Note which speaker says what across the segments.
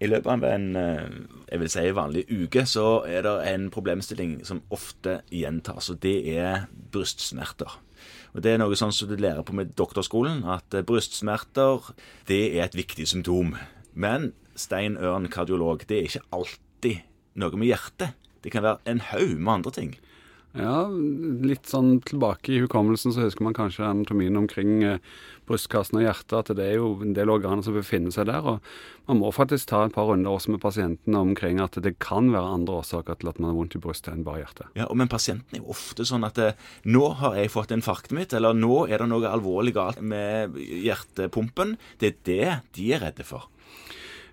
Speaker 1: I løpet av en eh, jeg vil si, vanlig uke så er det en problemstilling som ofte gjentas, og det er brystsmerter. Og Det er noe sånn som du lærer på med doktorskolen, at eh, brystsmerter det er et viktig symptom. Men Stein Ørn, kardiolog, det er ikke alltid noe med hjertet. Det kan være en haug med andre ting.
Speaker 2: Ja, litt sånn tilbake i hukommelsen så husker man kanskje anatomien omkring eh, brystkassen og hjertet, at det er jo en del organer som befinner seg der. og Man må faktisk ta et par runder også med pasienten omkring at det kan være andre årsaker til at man har vondt i brystet enn bare hjertet.
Speaker 1: Ja, Men pasienten er jo ofte sånn at eh, nå har jeg fått infarktet mitt, eller nå er det noe alvorlig galt med hjertepumpen. Det er det de er redde for.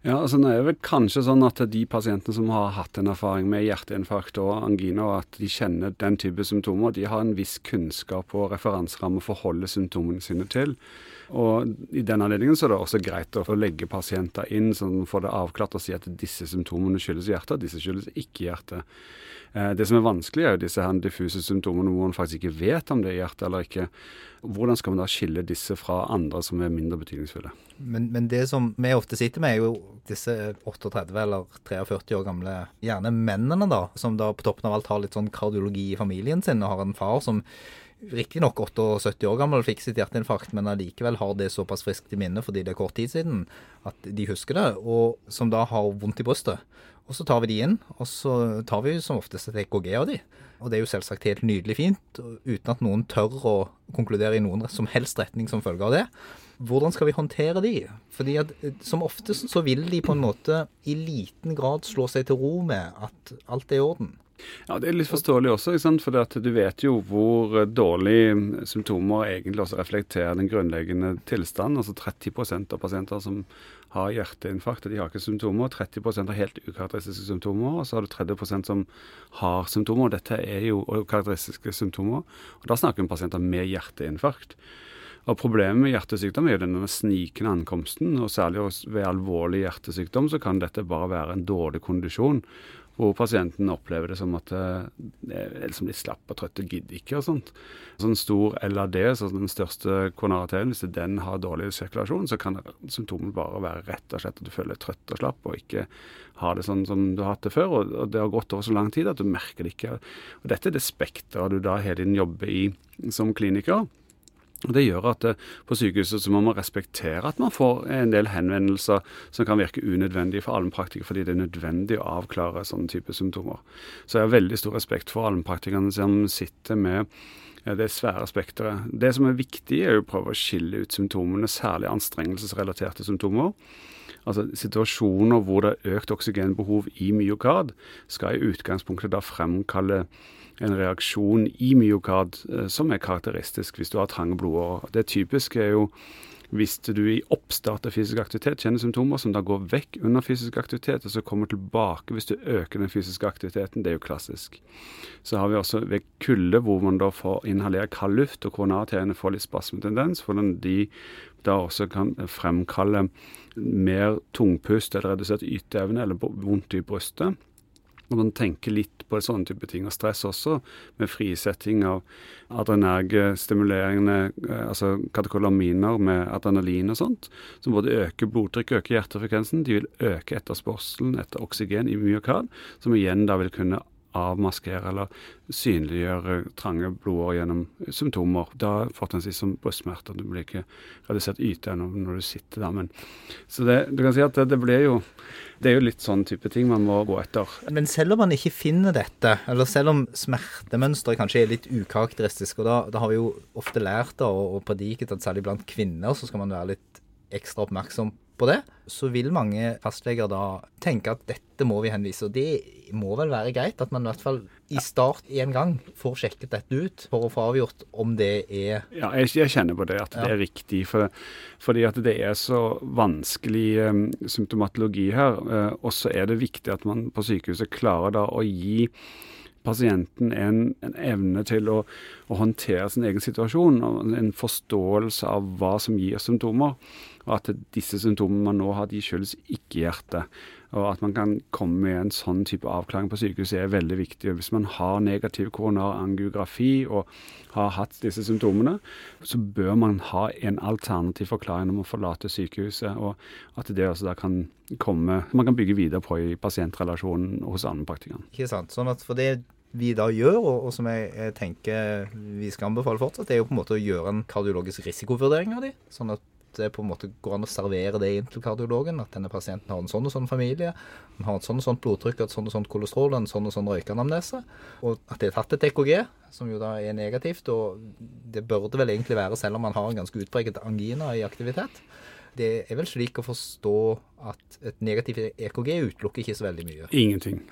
Speaker 2: Ja, altså det er vel kanskje sånn at de pasientene som har hatt en erfaring med hjerteinfarkt og angina, og at de kjenner den type symptomer, de har en viss kunnskap og referanseramme å forholde symptomene sine til. Og I den anledningen så er det også greit å legge pasienter inn, sånn får det avklart og si at disse symptomene skyldes hjertet, disse skyldes ikke hjertet. Eh, det som er vanskelig, er jo disse her diffuse symptomene hvor man faktisk ikke vet om det er hjertet eller ikke. Hvordan skal man da skille disse fra andre som er mindre betydningsfulle?
Speaker 3: Men, men det som vi ofte sitter med, er jo disse 38 eller 43 år gamle, gjerne mennene, da, som da på toppen av alt har litt sånn kardiologi i familien sin, og har en far som riktignok 78 år gammel fikk sitt hjerteinfarkt, men allikevel har det såpass friskt i minne fordi det er kort tid siden at de husker det, og som da har vondt i brystet. Og så tar vi de inn, og så tar vi som oftest et EKG av de. Og det er jo selvsagt helt nydelig fint, uten at noen tør å konkludere i noen som helst retning som følge av det. Hvordan skal vi håndtere de? Fordi at eh, som oftest så vil de på en måte i liten grad slå seg til ro med at alt er i orden.
Speaker 2: Ja, Det er litt forståelig også, for du vet jo hvor dårlige symptomer egentlig også reflekterer den grunnleggende tilstanden. Altså 30% av pasienter som har hjerteinfarkt, de har ikke symptomer. 30% har helt ukarakteristiske symptomer, og så har du 30% som har symptomer. Dette er jo karakteristiske symptomer. Og Da snakker vi om pasienter med hjerteinfarkt. Og Problemet med hjertesykdom er jo denne snikende ankomsten. og Særlig ved alvorlig hjertesykdom så kan dette bare være en dårlig kondisjon hvor pasienten opplever det som at de det er liksom litt slapp og trøtt og gidder ikke og sånt. Sånn stor LAD, så den største koronararterien, hvis den har dårlig sirkulasjon, så kan symptomet bare være rett og slett at du føler deg trøtt og slapp og ikke har det sånn som du har hatt det før. Og det har gått over så lang tid at du merker det ikke. Og dette er det spekteret du da hele tiden jobber i som kliniker. Det gjør at eh, på sykehuset så må man respektere at man får en del henvendelser som kan virke unødvendige for allmennpraktikere, fordi det er nødvendig å avklare sånne type symptomer. Så jeg har veldig stor respekt for allmennpraktikerne som sitter med det svære spekteret. Det som er viktig, er å prøve å skille ut symptomene, særlig anstrengelsesrelaterte symptomer. Altså Situasjoner hvor det er økt oksygenbehov i myokard, skal i utgangspunktet da fremkalle en reaksjon i myokard eh, som er karakteristisk hvis du har trange blodårer. Det typiske er jo hvis du i oppstart av fysisk aktivitet kjenner symptomer som da går vekk under fysisk aktivitet, og så kommer tilbake hvis du øker den fysiske aktiviteten. Det er jo klassisk. Så har vi også ved kulde, hvor man da får inhalere kald luft, og koronararteriene får litt spasmetendens, hvordan de da også kan fremkalle mer tungpust eller redusert yteevne eller vondt i brystet. Når man tenker litt på sånne type ting, og stress også, med frisetting av adrenergestimulerende eh, altså katekolaminer med adrenalin og sånt, som både øker blodtrykket, øker hjertefrekvensen, de vil øke etterspørselen etter oksygen i myokard, som igjen da vil kunne avmaskere eller synliggjøre trange blodår gjennom symptomer. Da fortrinnsvis som brystsmerter. Du blir ikke redusert yte når du sitter der. Men, så det, du kan si at det, det blir jo det er jo litt sånn type ting man må gå etter.
Speaker 3: Men selv om man ikke finner dette, eller selv om smertemønsteret kanskje er litt ukarakteristisk, og da, da har vi jo ofte lært da, og, og prediket at særlig blant kvinner så skal man være litt ekstra oppmerksom på det, så vil mange fastleger da tenke at dette må vi henvise. Og det må vel være greit at man i hvert fall i start en gang får sjekket dette ut for å få avgjort om det er
Speaker 2: Ja, jeg, jeg kjenner på det, at det er riktig. For, fordi at det er så vanskelig um, symptomatologi her. Uh, og så er det viktig at man på sykehuset klarer da å gi pasienten en, en evne til å, å, håndtere sin egen situasjon, og en forståelse av hva som gir symptomer. Og at disse symptomene man nå har, de skyldes ikke hjertet. Og at man kan komme med en sånn type avklaring på sykehuset er veldig viktig. Hvis man har negativ koronarangiografi og har hatt disse symptomene, så bør man ha en alternativ forklaring om å forlate sykehuset. Og at det også da kan komme Man kan bygge videre på i pasientrelasjonen hos allmennpraktikeren.
Speaker 3: Ikke sant. Sånn at for det vi da gjør, og, og som jeg, jeg, tenker vi skal anbefale fortsatt, det er jo på en måte å gjøre en kardiologisk risikovurdering av de, sånn at det på en måte går an å servere det inn til kardiologen. At denne pasienten har en sånn og sånn familie, han har et sånn og sånt blodtrykk, et sånn og sånt kolesterol, en sånn og sånn røykeanamnese. Og at det er tatt et EKG, som jo da er negativt. Og det bør det vel egentlig være, selv om man har en ganske utpreget angina i aktivitet. Det er vel slik å forstå at et negativt EKG utelukker ikke så veldig mye?
Speaker 2: Ingenting.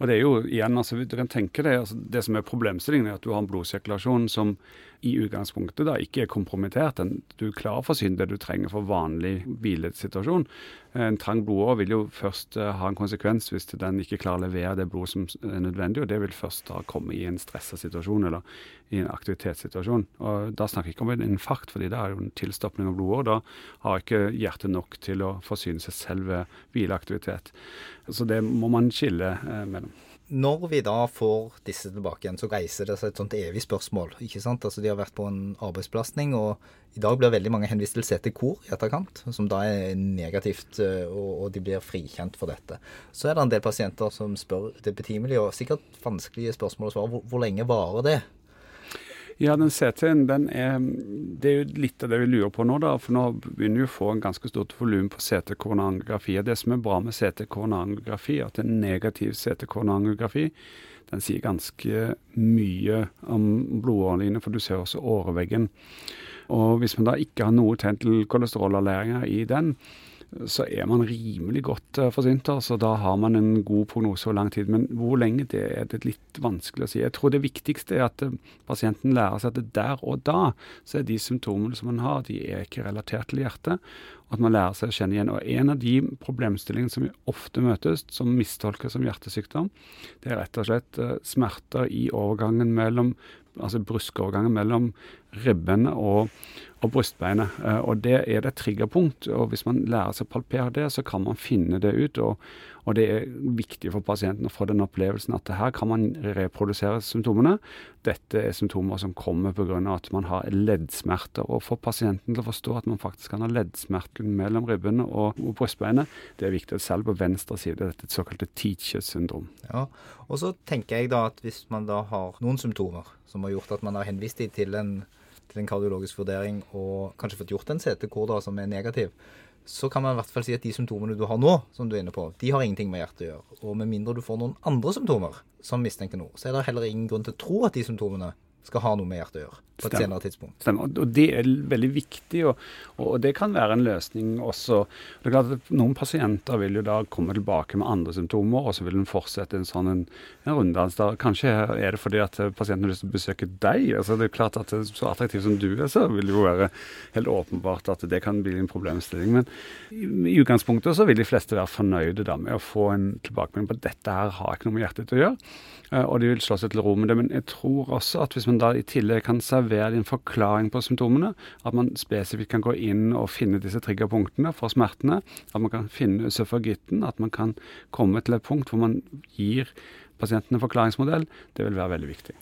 Speaker 2: Og det er jo igjen, altså, du kan tenke deg, altså, det som er problemstillingen, er at du har en blodsirkulasjon som i utgangspunktet da ikke er kompromittert. Du er klar for å forsyne det du trenger for vanlig hvilesituasjon. En trang blodåre vil jo først uh, ha en konsekvens hvis den ikke klarer å levere det blodet som er nødvendig, og det vil først da komme i en stressa situasjon eller i en aktivitetssituasjon. Og Da snakker jeg ikke om en infarkt, fordi det er jo en tilstoppning av blodårer. Da har ikke hjertet nok til å forsyne seg selv ved hvileaktivitet. Så det må man skille uh, mellom.
Speaker 3: Når vi da får disse tilbake igjen, så reiser det seg et sånt evig spørsmål. ikke sant? Altså De har vært på en arbeidsbelastning, og i dag blir veldig mange henvist til CT-kor i etterkant, som da er negativt, eh, og, de blir frikjent for dette. Så er det en del pasienter som spør det betimelige og sikkert vanskelige spørsmål å svare. Hvor lenge varer det?
Speaker 2: Ja, den CT-en den er Det er jo litt av det vi lurer på nå, da. For nå begynner vi å få en ganske stort volum på CT-koronangografi. Det som er bra med CT-koronangografi, at en negativ CT-koronangografi den sier ganske mye om blodårene for du ser også åreveggen. Og hvis man da ikke har noe tegn til kolesterolalleringer i den, så er man rimelig godt uh, forsynt. Altså, da har man en god prognose over lang tid. Men hvor lenge, det er det litt vanskelig å si. Jeg tror det viktigste er at uh, pasienten lærer seg at det der og da så er de symptomene som man har, de er ikke relatert til hjertet. Og at man lærer seg å kjenne igjen. Og en av de problemstillingene som vi ofte møtes, som mistolkes som hjertesykdom, det er rett og slett uh, smerter i overgangen mellom altså bruskovergangen mellom ribbene og, og brystbeinet. Eh, og Det er det triggerpunkt. og Hvis man lærer seg å palpere det, så kan man finne det ut. Og, og det er viktig for pasienten å få den opplevelsen at her kan man reprodusere symptomene. Dette er symptomer som kommer pga. at man har leddsmerter. Og for pasienten til å forstå at man faktisk kan ha leddsmerter mellom ribbene og, og brystbeinet, det er viktig. Selv på venstre side dette et såkalt teacher-syndrom.
Speaker 3: Ja, og så tenker jeg da at hvis man da har noen symptomer som har gjort at man har henvist dem til en til en kardiologisk vurdering og kanskje fått gjort en CT-kor som er negativ, så kan man i hvert fall si at de symptomene du har nå, som du er inne på, de har ingenting med hjertet å gjøre. Og med mindre du får noen andre symptomer som mistenker noe, så er det heller ingen grunn til å tro at de symptomene skal ha noe med hjertet å gjøre på et senere tidspunkt.
Speaker 2: Stemmer. Og det er veldig viktig, og, og, det kan være en løsning også. Det er klart at Noen pasienter vil jo da komme tilbake med andre symptomer, og så vil en fortsette en sånn en, en runddans. Der. kanskje er det fordi at pasienten har lyst til å besøke deg. altså det er klart at Så attraktiv som du er, så vil det jo være helt åpenbart at det kan bli en problemstilling. Men i, i utgangspunktet så vil de fleste være fornøyde da med å få en tilbakemelding på at dette her har ikke noe med hjertet å gjøre, eh, og de vil slå seg til ro med det. Men jeg tror også at hvis man da i tillegg kan servere en forklaring på symptomene. At man spesifikt kan gå inn og finne disse triggerpunktene for smertene. At man kan finne øsofagitten. At man kan komme til et punkt hvor man gir pasienten en forklaringsmodell. Det vil være veldig viktig.